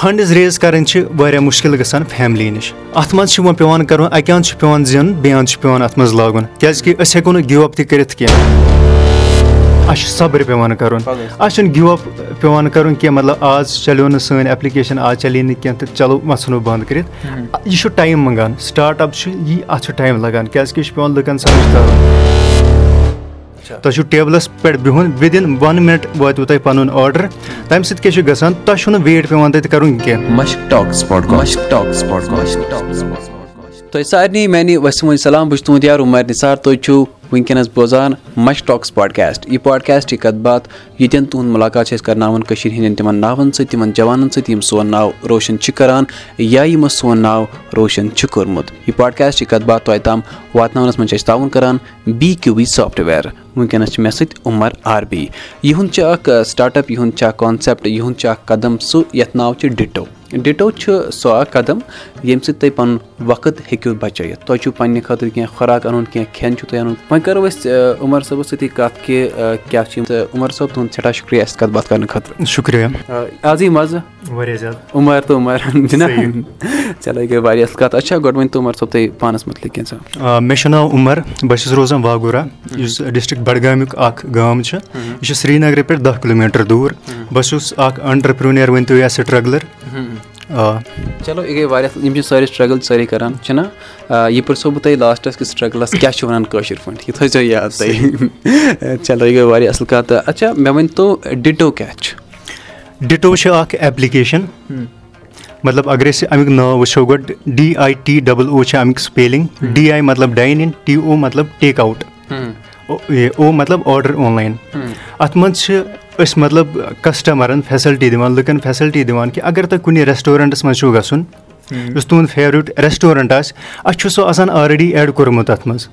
فنڈٕز raise کَرٕنۍ چھِ واریاہ مُشکِل گژھان فیملی نِش۔ اَتھ منٛز چھُ وۄنۍ پیٚوان کَرُن اَکہِ اَنٛدٕ چھُ پیٚوان زینُن بیٚیہِ اَنٛدٕ چھُ پیٚوان اَتھ منٛز لاگُن کیازکہِ أسۍ ہیٚکو نہٕ گِو اَپ تہِ کٔرِتھ کینٛہہ۔ اَسہِ چھُ صبر پیٚوان کَرُن۔ اَسہِ چھُنہٕ گِو اَپ پیٚوان کَرُن کینٛہہ مطلب آز چلیو نہٕ سٲنۍ ایپلِکیشن آز چلے نہٕ کینٛہہ تہٕ چلو وۄنۍ ژھٕنو بنٛد کٔرِتھ۔ یہِ چھُ ٹایم منٛگان۔ سٹاٹ اَپ چھُ یی اَتھ چھُ ٹایم لگان کیازِ کہِ یہِ چھُ پیٚوان لُکن سمجھ ترُن تۄہہِ چھُو ٹیبلَس پٮ۪ٹھ بِہُن وِدِن وَن مِنٹ واتوٕ تۄہہِ پَنُن آرڈر تَمہِ سۭتۍ کیاہ چھُ گژھان تۄہہِ چھُنہٕ ویٹ پیٚوان تَتہِ کَرُن کینٛہہ تۄہہِ سارنٕے میانہِ وسِم سلام بہٕ چھُس تُہُنٛد یار عُمر نثار تُہۍ چھِو وٕنکیٚنَس بوزان مش ٹاکٕس پاڈکاسٹ۔ یہِ پاڈکاسٹ یہِ کَتھ باتھ ییٚتٮ۪ن تُہُنٛد مُلاقات چھِ أسۍ کَرناوان کٔشیٖرِ ہِنٛدٮ۪ن تِمَن ناوَن سۭتۍ تِمَن جوانَن سۭتۍ یِم سون ناو روشَن چھِ کَران یا یِمو سون ناو روشَن چھُ کوٚرمُت۔ یہِ پاڈکاسٹ یہِ کَتھ باتھ توتہِ تام واتناونَس منٛز چھِ أسۍ تعاوُن کَران بی کیوٗ وی سافٹوِیَر۔ وٕنکیٚنَس چھِ مےٚ سۭتۍ عُمر آر بی۔ یِہُنٛد چھُ اکھ سٹاٹ اَپ یِہُنٛد چھُ اکھ کانسیپٹ یِہُنٛد چھُ اکھ قدم سُہ یَتھ ناو چھُ ڈِٹو ڈِٹو چھُ سُہ اکھ قدم ییٚمہِ سۭتۍ تُہۍ پَنُن وقت ہیٚکِو بَچٲیِتھ تۄہہِ چھُو پَنٕنہِ خٲطرٕ کینٛہہ خۄراک اَنُن کینٛہہ کھٮ۪ن چھُو تۄہہِ اَنُن وۄنۍ کَرو أسۍ عُمر صٲبَس سۭتی کَتھ کہِ کیاہ چھِ تہٕ عُمر صٲب تُہُنٛد سٮ۪ٹھاہ شُکرِیا اَسہِ کَتھ باتھ کَرنہٕ خٲطرٕ شُکریہ آز یی مَزٕ واریاہ زیادٕ عُمر تہٕ عُمر چلو یہِ گٔے واریاہ اَصٕل کَتھ اچھا گۄڈٕ ؤنۍ تو عُمر صٲب تُہۍ پانَس مُتعلِق کینٛژھا مےٚ چھُ ناو عُمر بہٕ چھُس روزان واگوٗرا یُس ڈِسٹرک بڈگامیُک اکھ گام چھُ یہِ چھُ سرینگرٕ پٮ۪ٹھ دہ کِلوٗ میٖٹر دوٗر بہٕ چھُس اکھ انٹرپرٛونِیر ؤنۍ تو یا سٹرٛگلَر آ۔ چلو یہِ گٔے واریاہ یِم چھِ سٲری سٹرٛگٕل سٲری کَران چھِنہ یہِ پِرٛژھو بہٕ تۄہہِ لاسٹَس کہِ سٹرٛگلَس کیاہ چھِ وَنان کٲشِر پٲٹھۍ؟ یہِ تھٲیزیو یاد تُہۍ چلو یہِ گٔے واریاہ اَصٕل کَتھ۔ اچھا مےٚ ؤنۍتو ڈِٹو کیاہ چھُ؟ ڈِٹو چھِ اکھ ایپلِکیشن مطلب اگر أسۍ اَمیُک ناو وٕچھو گۄڈٕ D I T double O چھِ اَمیُک سپیلِنٛگ ڈی آی مطلب ڈاین اِن ٹی او مطلب ٹیک اَوُٹ او مطلب آرڈر آن لاین اَتھ منٛز چھِ أسۍ مطلب کَسٹمَرَن فیسَلٹی دِوان لُکَن فیسَلٹی دِوان کہِ اگر تۄہہِ کُنہِ ریسٹورنٛٹَس منٛز چھُو گژھُن یُس تُہُنٛد فیورِٹ ریسٹورنٛٹ آسہِ اَسہِ چھُ سُہ آسان آلریڈی ایڈ کوٚرمُت اَتھ منٛز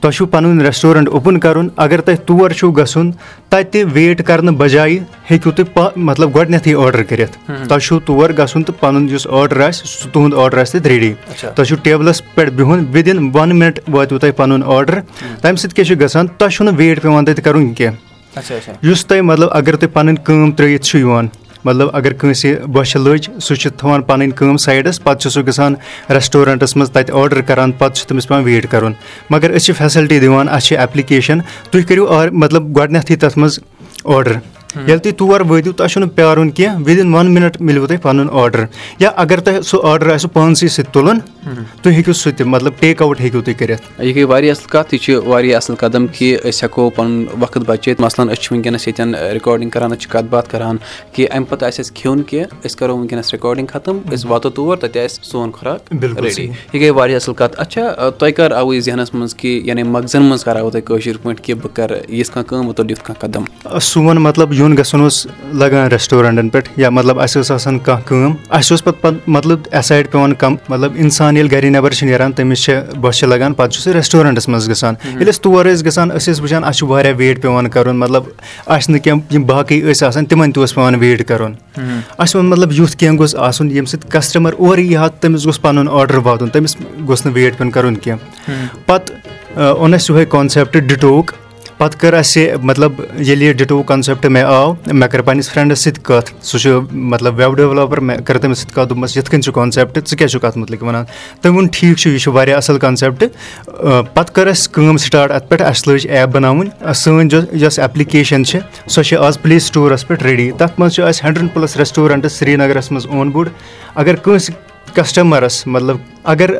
تۄہہِ چھُو پَنُن ریسٹورنٛٹ اوپُن کَرُن اگر تۄہہِ تور چھُو گژھُن تَتہِ ویٹ کَرنہٕ بَجایہِ ہیٚکِو تُہۍ مطلب گۄڈٕنیٚتھٕے آرڈر کٔرِتھ۔ تۄہہِ چھُو تور گژھُن تہٕ پَنُن یُس آرڈر آسہِ سُہ تُہُنٛد آرڈر آسہِ تَتہِ ریڈی تۄہہِ چھُو ٹیبلَس پٮ۪ٹھ بِہُن وِدِن وَن مِنٹ واتوٕ تۄہہِ پَنُن آرڈر تَمہِ سۭتۍ کیاہ چھُ گژھان؟ تۄہہِ چھُنہٕ ویٹ پیٚوان تَتہِ کَرُن کینٛہہ۔ یُس تۄہہِ مطلب اگر تُہۍ پَنٕنۍ کٲم ترٲیِتھ چھُو یِوان مطلب اگر کٲنٛسہِ بۄچھِ لٔج سُہ چھُ تھاوان پَنٕنۍ کٲم سایڈَس پَتہٕ چھُ سُہ گژھان ریسٹورنٛٹَس منٛز تَتہِ آرڈر کَران پَتہٕ چھُ تٔمِس پیٚوان ویٹ کَرُن۔ مگر أسۍ چھِ فیسَلٹی دِوان اَسہِ چھِ ایپلِکیشَن تُہۍ کٔرِو مطلب گۄڈٕنیٚتھٕے تَتھ منٛز آرڈر ییٚلہِ تُہۍ تور وٲتِو تۄہہِ چھُنہٕ پیارُن کینٛہہ وِدِن وَن مِنٹ مِلوٕ تۄہہِ پَنُن آرڈر یا اگر تۄہہِ سُہ آرڈر آسوٕ پانسٕے سۭتۍ تُلُن تُہۍ ہیٚکِو سُہ تہِ مطلب ٹیک اَوُٹ ہیٚکِو تُہۍ کٔرِتھ یہِ گٔے واریاہ اَصٕل کَتھ یہِ چھِ واریاہ اَصٕل قدم کہِ أسۍ ہٮ۪کو پَنُن وقت بَچٲیِتھ مَثلن أسۍ چھِ وٕنکیٚنَس ییٚتٮ۪ن رِکاڈِنٛگ کَران أسۍ چھِ کَتھ باتھ کَران کہِ اَمہِ پَتہٕ آسہِ اَسہِ کھیوٚن کینٛہہ أسۍ کَرو وٕنکیٚنَس رِکاڈِنٛگ ختم أسۍ واتو تور تَتہِ آسہِ سون خۄراک ریڈی یہِ گٔے واریاہ اَصٕل کَتھ اچھا تۄہہِ کَر آوٕ یہِ ذہنَس منٛز کہِ یعنی مغزَن منٛز کَر آوٕ تۄہہِ کٲشِر پٲٹھۍ کہِ بہٕ کَرٕ یِژھ کانٛہہ کٲم بہٕ تُلہٕ یُتھ کانٛہہ قدم سون مطلب یُن گژھُن اوس لگان ریسٹورنٛٹَن پٮ۪ٹھ یا مطلب اَسہِ ٲس آسان کانٛہہ کٲم۔ اَسہِ اوس پَتہٕ پَتہٕ مطلب ایسایڈ پیٚوان کَم مطلب اِنسان ییٚلہِ گرِ نیبر چھِ نیران تٔمِس چھِ بۄچھِ لگان پَتہٕ چھُ سُہ ریسٹورنٛٹَس منٛز گژھان۔ ییٚلہِ أسۍ تور ٲسۍ گژھان أسۍ ٲسۍ وٕچھان اَسہِ چھُ واریاہ ویٹ پیٚوان کَرُن مطلب آسہِ نہٕ کینٛہہ یِم باقٕے ٲسۍ آسان تِمن تہِ اوس پیٚوان ویٹ کَرُن۔ اَسہِ ووٚن مطلب یُتھ کینٛہہ گوٚژھ آسُن ییٚمہِ سۭتۍ کَسٹمر اورٕ یی ہا تٔمِس گوٚژھ پَنُن آرڈر واتُن تٔمِس گوٚژھ نہٕ ویٹ پیٚون کَرُن کینٛہہ۔ پَتہٕ اوٚن اَسہِ یِہوے کانسیپٹ ڈِٹوُک پَتہٕ کٔر اَسہِ مطلب ییٚلہِ یہِ ڈِٹوُک کَنسیپٹ مےٚ آو مےٚ کٔر پَنٕنِس فرٛؠنٛڈَس سۭتۍ کَتھ سُہ چھُ مطلب ویب ڈیولَپَر مےٚ کٔر تٔمِس سۭتۍ کَتھ دوٚپمَس یِتھ کٔنۍ چھُ کانسیپٹ ژٕ کیاہ چھُکھ اَتھ مُتعلِق وَنان؟ تٔمۍ ووٚن ٹھیٖک چھُ یہِ چھُ واریاہ اَصٕل کَنسیپٹ۔ پَتہٕ کٔر اَسہِ کٲم سٹاٹ اَتھ پٮ۪ٹھ اَسہِ لٲج ایپ بَناوٕنۍ۔ سٲنۍ یۄس ایپلِکیشَن چھِ سۄ چھِ آز پٕلے سٹورَس پٮ۪ٹھ ریڈی۔ تَتھ منٛز چھُ اَسہِ ہنٛڈرنٛڈ پٕلَس ریسٹورَنٛٹٕس سرینَگرَس منٛز اوٚن بوٚڑ اگر کٲنٛسہِ کَسٹمَرَس مطلب اگر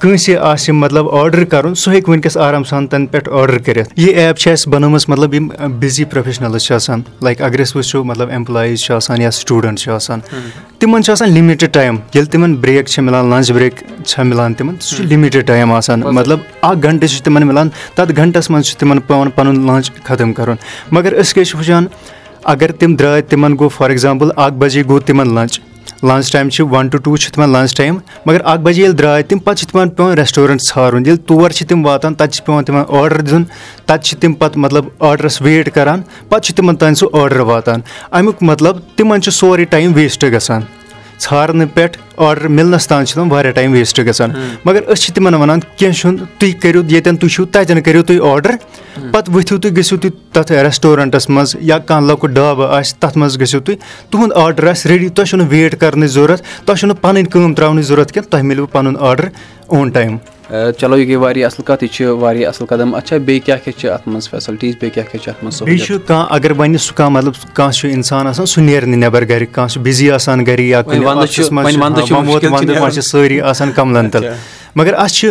کٲنٛسہِ آسہِ مطلب آرڈر کَرُن سُہ ہیٚکہِ وٕنکیٚس آرام سان تَمہِ پٮ۪ٹھ آرڈر کٔرِتھ یہِ ایپ چھِ اَسہِ بَنٲومٕژ مطلب یِم بِزی پروفیشنَلٕز چھِ آسان لایِک اگر أسۍ وٕچھو مطلب ایمپلایز چھِ آسان یا سٹوٗڈنٛٹ چھِ آسان تِمن چھُ آسان لِمِٹِڈ ٹایم ییٚلہِ تِمن برٛیک چھِ مِلان لنٛچ برٛیک چھےٚ مِلان تِمن سُہ چھُ لِمِٹِڈ ٹایم آسان مطلب اکھ گنٛٹہٕ چھُ تِمن مِلان تَتھ گنٛٹس منٛز چھُ تِمن پیٚوان پَنُن لنٛچ ختم کَرُن مگر أسۍ کیاہ چھِ وٕچھان اگر تِم درٛاے تِمن گوٚو فار ایٚگزامپٕل اکھ بَجے گوٚو تِمن لنٛچ لنٛچ ٹایم چھُ وَن ٹُو ٹوٗ چھُ تِمن لنٛچ ٹایم مگر اکھ بَجے ییٚلہِ درٛاے تِم پَتہٕ چھِ تِمن پیٚوان ریسٹورنٛٹ ژھانٛڈُن ییٚلہِ تور چھِ تِم واتان تَتہِ چھِ پیٚوان تِمن آرڈر دیُن. تَتہِ چھِ تِم پَتہٕ مطلب آرڈرَس ویٹ کران. پَتہٕ چھُ تِمن تانۍ سُہ آرڈر واتان. اَمیُک مطلب تِمن چھُ سورُے ٹایم ویسٹ گژھان. ژھارنہٕ پٮ۪ٹھ آرڈر مِلنَس تام چھِ تِم واریاہ ٹایم ویسٹ گژھان. مگر أسۍ چھِ تِمن وَنان کیٚنٛہہ چھُنہٕ تُہۍ کٔرِو ییٚتٮ۪ن تُہۍ چھِو تَتٮ۪ن کٔرِو تُہۍ آرڈر پَتہٕ ؤتھِو تُہۍ گٔژھِو تُہۍ تَتھ ریسٹورنٹَس منٛز یا کانٛہہ لۄکُٹ ڈابہٕ آسہِ تَتھ منٛز گٔژھِو تُہۍ تُہُنٛد آرڈر آسہِ ریڈی تۄہہِ چھُنہٕ ویٹ کَرنٕچ ضوٚرَتھ تۄہہِ چھُنہٕ پَنٕنۍ کٲم ترٛاونٕچ ضوٚرَتھ کینٛہہ تۄہہِ مِلوٕ پَنُن آرڈر اون ٹایم چلو یہِ گٔے واریاہ اَصٕل کَتھ یہِ چھِ واریاہ اَصٕل قدم۔ اچھا بیٚیہِ کیاہ کیاہ چھِ اَتھ منٛز فیسَلٹیٖز بیٚیہِ کیاہ کیاہ چھِ اَتھ منٛز بیٚیہِ چھُ کانٛہہ اگر وَنہِ سُہ کانٛہہ مطلب کانٛہہ چھُ اِنسان آسان سُہ نیرِ نہٕ نٮ۪بر گرِ کانٛہہ چھُ بِزی آسان گرِ یا چھِ سٲری آسان کَملَن تَل مگر اَسہِ چھِ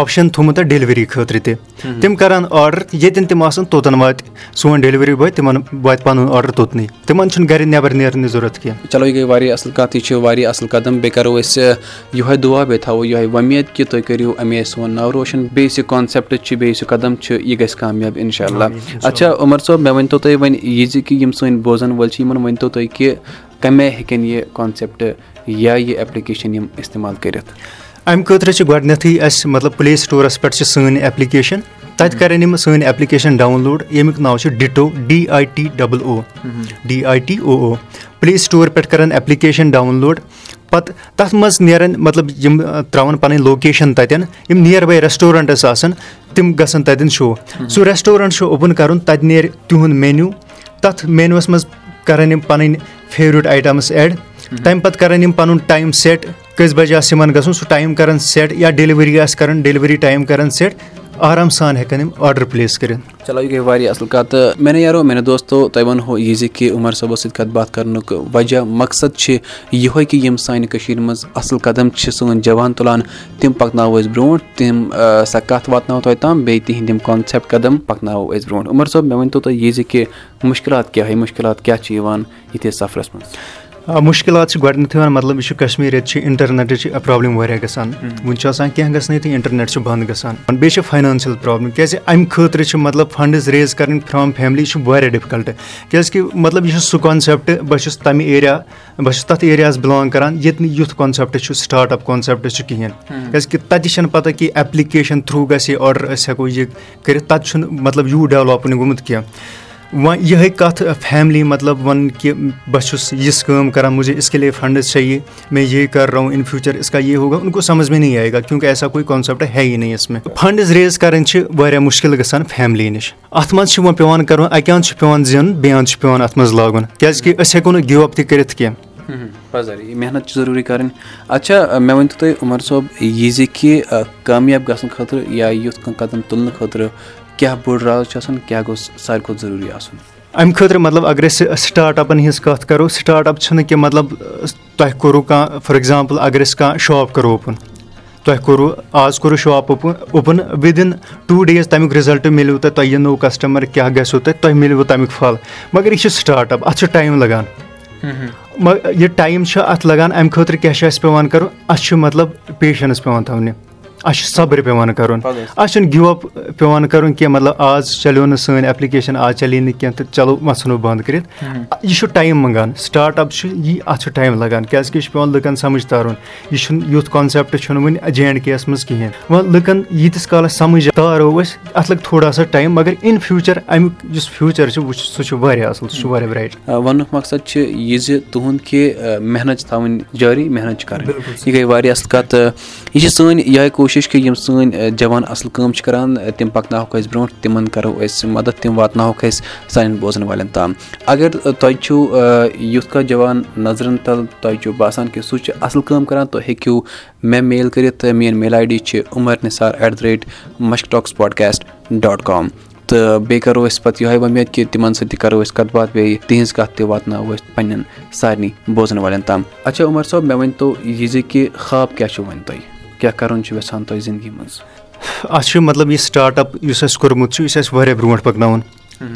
آپشَن تھوٚمُت اَتھ ڈیلؤری خٲطرٕ تہِ. تِم کَران آرڈر ییٚتٮ۪ن تِم آسان توٚتَن واتہِ سون ڈیلؤری باے تِمن واتہِ پَنُن آرڈر توٚتنٕے. تِمن چھُنہٕ گرِ نٮ۪بر نیرنٕچ ضوٚرتھ کینٛہہ. چلو یہِ گٔے واریاہ اَصٕل کَتھ یہِ چھِ واریاہ اَصٕل قدم. بیٚیہِ کَرو أسۍ یِہوے دُعا بیٚیہِ تھاوو یِہوے وۄمید کہِ تُہۍ کٔرِو اَمے سون ناو روشَن. بیٚیہِ یُس یہِ کانسیپٹ چھُ بیٚیہِ یُس یہِ قدم چھُ یہِ گژھِ کامیاب اِنشاء اللہ اچھا عمر صٲب مےٚ ؤنۍ تو تُہۍ وۄنۍ یہِ زِ کہِ یِم سٲنۍ بوزَن وٲلۍ چھِ یِمن ؤنۍ تو تُہۍ کہِ کَمہِ آیہِ ہیٚکن یہِ کانسیپٹ یا یہِ ایپلِکیشن یِم اِستعمال کٔرِتھ؟ اَمہِ خٲطرٕ چھِ گۄڈٕنیٚتھٕے اَسہِ مطلب پٕلے سٹورَس پؠٹھ چھِ سٲنۍ ایپلِکیشن تَتہِ کَرن یِم سٲنۍ ایپلِکیشن ڈاوُن لوڈ ییٚمیُک ناو چھُ ditto D I T double O D I T O O play store پؠٹھ کَران ایپلِکیشن ڈاوُن لوڈ پَتہٕ تَتھ منٛز نیران مطلب یِم ترٛاوان پَنٕنۍ لوکیشَن تَتؠن یِم نِیر باے ریسٹورنٛٹٕس آسان تِم گژھن تَتؠن شو سُہ ریسٹورنٛٹ چھُ اوپُن کَرُن تَتہِ نیرِ تِہُنٛد مینیوٗ تَتھ مینوٗوَس منٛز کَران یِم پَنٕنۍ فیورِٹ آیٹَمٕز ایڈ تَمہِ پَتہٕ کَران یِم پَنُن ٹایم سیٹ کٔژِ بَجہِ آسہِ یِمن گژھُن سُہ ٹایم کَران سیٹ یا ڈیلؤری آسہِ کَران ڈیلؤری ٹایم کَران سیٹ آرام سان ہٮ۪کان یِم آرڈر پٕلیس کٔرِتھ چلو یہِ گٔے واریاہ اَصٕل کَتھ تہٕ مےٚ نَے یارو میانہِ دوستو تۄہہِ وَنہو یہِ زِ کہِ عُمر صٲبَس سۭتۍ کَتھ باتھ کَرنُک وجہ مقصد چھِ یِہوے کہِ یِم سانہِ کٔشیٖر منٛز اَصٕل قدم چھِ سٲنۍ جوان تُلان تِم پَکناوو أسۍ برونٛٹھ تِم سۄ کَتھ واتناوو تۄہہِ تام بیٚیہِ تِہِنٛدۍ یِم کانسیپٹ قدم پَکناوو أسۍ برونٛٹھ عُمر صٲب مےٚ ؤنۍ تو تُہۍ یہِ زِ کہِ مُشکِلات کیاہ مُشکِلات کیاہ چھِ یِوان یِتھِس سَفرَس منٛز مُشکِلات چھِ گۄڈٕنیٚتھٕے وَنان مطلب یہِ چھُ کَشمیٖر ییٚتہِ چھِ اِنٹرنیٹٕچ پرابلِم واریاہ گژھان۔ وٕنہِ چھُ آسان کیٚنٛہہ گژھنٕے تہٕ اِنٹرنیٹ چھُ بنٛد گژھان۔ بیٚیہِ چھِ فاینانشَل پرابلِم کیازِ اَمہِ خٲطرٕ چھِ مطلب فنڈٕز ریز کَرٕنۍ فرام فیملی یہِ چھُ واریاہ ڈِفکَلٹ۔ کیازِ کہِ مطلب یہِ چھُ سُہ کانسیپٹ بہٕ چھُس تَمہِ ایریا بہٕ چھُس تَتھ ایریاہَس بِلانٛگ کَران ییٚتہِ نہٕ یُتھ کانسیپٹ چھُ سٹاٹ اَپ کانسیپٹ چھُ کِہیٖنۍ۔ کیازِ کہِ تَتہِ چھَنہٕ پَتہ کہِ ایپلِکیشَن تھرٛوٗ گژھِ یہِ آرڈر أسۍ ہٮ۪کو یہِ کٔرِتھ تَتہِ چھُنہٕ مطلب یوٗت ڈیولَپ نہٕ گوٚمُت کینٛہہ وۄنۍ یِہے کَتھ فیملی مطلب وَنُن کہِ بہٕ چھُس یِژھ کٲم کَران مُجے اِس کے لیے فنڈٕز چھےٚ یہِ مےٚ یہِ کَر رہو اِن فیوٗچَر اِس کا یہِ ہوگا اُن کو سَمٕجھ مےٚ نی آیے گا کیونکہِ ایسا کوٗ کانسیپٹ ہے یی نہٕ اِس مےٚ فنڈٕز ریز کَرٕنۍ چھِ واریاہ مُشکِل گژھان فیملی نِش اَتھ منٛز چھُ وۄنۍ پیٚوان کَرُن اَکہِ اَنٛدٕ چھُ پیٚوان زینُن بیٚیہِ اَنٛدٕ چھُ پیٚوان اَتھ منٛز لاگُن کیازِ کہِ أسۍ ہٮ۪کو نہٕ گِو اَپ تہِ کٔرِتھ کینٛہہ عُمر صٲب یہِ زِ کہِ کامیاب گژھنہٕ خٲطرٕ یا یُتھ قدم تُلنہٕ خٲطرٕ کیاہ بوٚڑ راز چھُ آسان کیاہ گوٚژھ ساروی کھۄتہٕ ضروٗری آسُن؟ اَمہِ خٲطرٕ مطلب اگر أسۍ سٹاٹ اَپَن ہِنٛز کَتھ کَرو سٹاٹ اَپ چھُنہٕ کہِ مطلب تۄہہِ کوٚروٗ کانٛہہ فار ایٚگزامپٕل اگر أسۍ کانٛہہ شاپ کَرو اوپُن تۄہہِ کوٚروٗ آز کوٚروٗ shop open open within two days تَمیُک رِزَلٹ مِلیو تۄہہِ تۄہہِ یہِ نوٚو کَسٹمَر کیاہ گژھیو تۄہہِ تۄہہِ مِلوٕ تَمیُک پھل۔ مگر یہِ چھُ سٹاٹ اَپ اَتھ چھُ ٹایم لَگان۔ یہِ ٹایم چھُ اَتھ لَگان اَمہِ خٲطرٕ کیاہ چھُ اَسہِ پیٚوان کَرُن؟ اَسہِ چھُ مطلب پیشَنٕس پیٚوان تھاونہِ اَسہِ چھُ صبر پیٚوان کَرُن۔ اَسہِ چھُنہٕ گِو اَپ پیٚوان کَرُن کینٛہہ مطلب آز چلیو نہٕ سٲنۍ ایپلِکیشَن آز چلے نہٕ کینٛہہ تہٕ چلو وۄنۍ ژھٕنو بنٛد کٔرِتھ۔ یہِ چھُ ٹایم منٛگان۔ سٹاٹ اَپ چھُ یی اَتھ چھُ ٹایم لَگان۔ کیازِ کہِ یہِ چھُ پیٚوان لُکَن سَمٕجھ تارُن یہِ چھُنہٕ یُتھ کانسیپٹ چھُنہٕ وٕنہِ جے اینٛڈ کے یَس منٛز کِہینۍ۔ وۄنۍ لُکَن ییٖتِس کالَس سَمٕجھ تارو أسۍ اَتھ لٔگۍ تھوڑا سا ٹایم مگر اِن فیوٗچَر اَمیُک یُس فیوٗچَر چھُ وٕچھ سُہ چھُ واریاہ اَصٕل سُہ چھُ واریاہ برایٹ وَننُک مقصد چھُ یہِ زِ تُہُنٛد کہِ محنت چھِ تھاوٕنۍ جٲری محنت چھِ کَرٕنۍ۔ یہِ گٔے واریاہ اَصٕل کَتھ۔ یہِ چھِ سٲنۍ یِہے کوٗشِش کہِ یِم سٲنۍ جوان اَصٕل کٲم چھِ کَران تِم پَکناوہوکھ أسۍ برونٛٹھ تِمَن کَرو أسۍ مَدَد تِم واتناوہوکھ أسۍ سانٮ۪ن بوزَن والٮ۪ن تام۔ اگر تۄہہِ چھُو یُتھ کانٛہہ جوان نظرَن تَل تۄہہِ چھُو باسان کہِ سُہ چھُ اَصٕل کٲم کَران تُہۍ ہیٚکِو مےٚ میل کٔرِتھ میٲنۍ میل آی ڈی چھِ Umar Nisar at the rate Mushk talks podcast dot com. تہٕ بیٚیہِ کَرو أسۍ پَتہٕ یِہوے وۄمید کہِ تِمَن سۭتۍ تہِ کَرو أسۍ کَتھ باتھ بیٚیہِ تِہِنٛز کَتھ تہِ واتناوو أسۍ پنٛنٮ۪ن سارنٕے بوزَن والٮ۪ن تام۔ اچھا عُمر صٲب مےٚ ؤنۍتو یہِ زِ کہِ خاب کیاہ چھُ وۄنۍ تۄہہِ کیاہ کَرُن چھُ یَژھان تۄہہِ زِندگی منٛز؟ اَتھ چھُ مطلب یہِ سٹاٹ اَپ یُس اَسہِ کوٚرمُت چھُ یہِ چھُ اَسہِ واریاہ برونٛٹھ پَکناوُن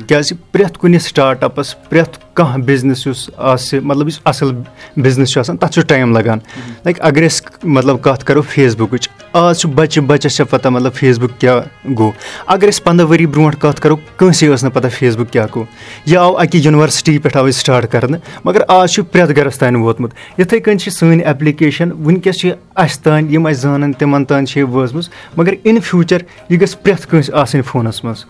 کیازِ پرٛٮ۪تھ کُنہِ سٹاٹ اَپَس پرٛٮ۪تھ کانٛہہ بِزنِس یُس آسہِ مطلب یُس اَصٕل بِزنِس چھُ آسان تَتھ چھُ ٹایم لَگان۔ لایِک اگر أسۍ مطلب کَتھ کَرو فیس بُکٕچ آز چھُ بَچہِ بَچَس چھےٚ پَتہ مطلب فیس بُک کیاہ گوٚو۔ اگر أسۍ پنٛداہ ؤری برونٛٹھ کَتھ کَرو کٲنٛسے ٲس نہٕ پَتہ فیس بُک کیاہ گوٚو۔ یہِ آو اَکہِ یوٗنیورسٹی پٮ۪ٹھ آو یہِ سٹاٹ کَرنہٕ مگر آز چھُ پرٛٮ۪تھ گَرَس تانۍ ووتمُت۔ یِتھَے کٔنۍ چھِ سٲنۍ ایپلِکیشَن وٕنکیٚس چھِ اَسہِ تانۍ یِم اَسہِ زانان تِمَن تانۍ چھِ یہِ وٲژمٕژ۔ مگر اِن فیوٗچَر یہِ گژھِ پرٛٮ۪تھ کٲنٛسہِ آسٕنۍ فونَس منٛز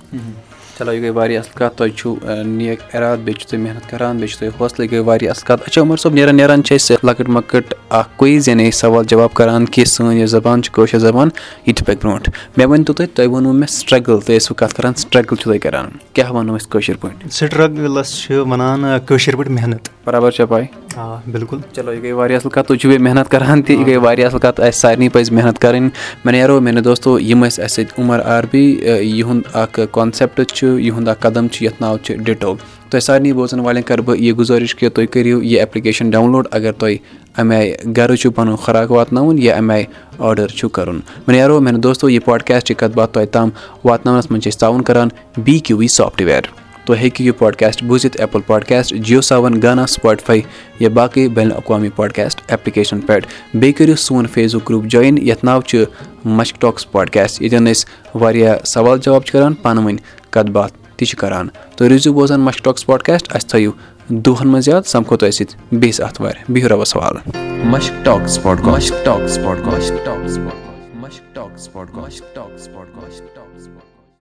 چلو یہِ گٔے واریاہ اَصٕل کَتھ تۄہہِ چھُو نیک اِرادٕ بیٚیہِ چھُو تُہۍ محنت کَران بیٚیہِ چھُ تۄہہِ حوصلہٕ یہِ گٔے واریاہ اَصٕل کَتھ اچھا عمر صٲب نیران نیران چھِ أسۍ لۄکٕٹ مۄکٕٹ اَکھ کُیِز یعنی سوال جواب کَران کہِ سٲنۍ یۄس زبان چھِ کٲشِر زبان؟ یہِ تہِ پَکہِ برونٛٹھ مےٚ ؤنۍتو تُہۍ تۄہہِ ووٚنوُ مےٚ سٹرٛگٕل تُہۍ ٲسوٕ کَتھ کَران سٹرٛگٕل چھُو تُہۍ کَران. کیٛاہ وَنو أسۍ کٲشِر پٲٹھۍ سٹرٛگلَس چھِ وَنان کٲشِر پٲٹھۍ محنت برابر چھا پاے؟ آ بِلکُل چلو یہِ گٔے واریاہ اَصٕل کَتھ تُہۍ چھِو بیٚیہِ محنت کَران تہِ یہِ گٔے واریاہ اَصٕل کَتھ اَسہِ سارنٕے پَزِ محنت کَرٕنۍ۔ مےٚ نیرو میانہِ دوستو یِم ٲسۍ اَسہِ سۭتۍ عمر عربی یِہُنٛد اَکھ کانسیپٹ چھُ یِہُنٛد اَکھ قدم چھُ یَتھ ناو چھُ ڈِٹو تۄہہِ سارنٕے بوزَن والٮ۪ن کَرٕ بہٕ یہِ گُزٲرِش کہِ تُہۍ کٔرِو یہِ ایپلِکیشَن ڈاوُن لوڈ اگر تۄہہِ اَمہِ آیہِ گَرٕ چھُو پَنُن خۄراک واتناوُن یا اَمہِ آیہِ آرڈَر چھُو کَرُن۔ وۄنۍ نیرو میانہِ دوستو یہِ پاڈکاسٹٕچ کَتھ باتھ تۄہہِ تام واتناونَس منٛز چھِ أسۍ تعاوُن کَران بی کیوٗ وی سافٹوِیَر تُہۍ ہیٚکِو یہِ پاڈکاسٹ بوٗزِتھ ایپٕل پاڈکاسٹ جِیو سیوَن گانا سٕپاٹفاے یا باقٕے بین الاقوامی پاڈکاسٹ ایپلِکیشَن پٮ۪ٹھ. بیٚیہِ کٔرِو سون فیس بُک گرُپ جویِن یَتھ ناو چھُ مشک ٹاکٕس پاڈکاسٹ ییٚتٮ۪ن أسۍ واریاہ سوال جواب چھِ کَران پانہٕ ؤنۍ کَتھ باتھ تہِ چھِ کَران. تُہۍ روٗزِو بوزان مشک ٹاکٕس پاڈکاسٹ اَسہِ تھٲیِو دۄہَن منٛز یاد سَمکھو تۄہہِ سۭتۍ بیٚیِس آتھوارِ. بِہِو رۄبَس حوالہٕ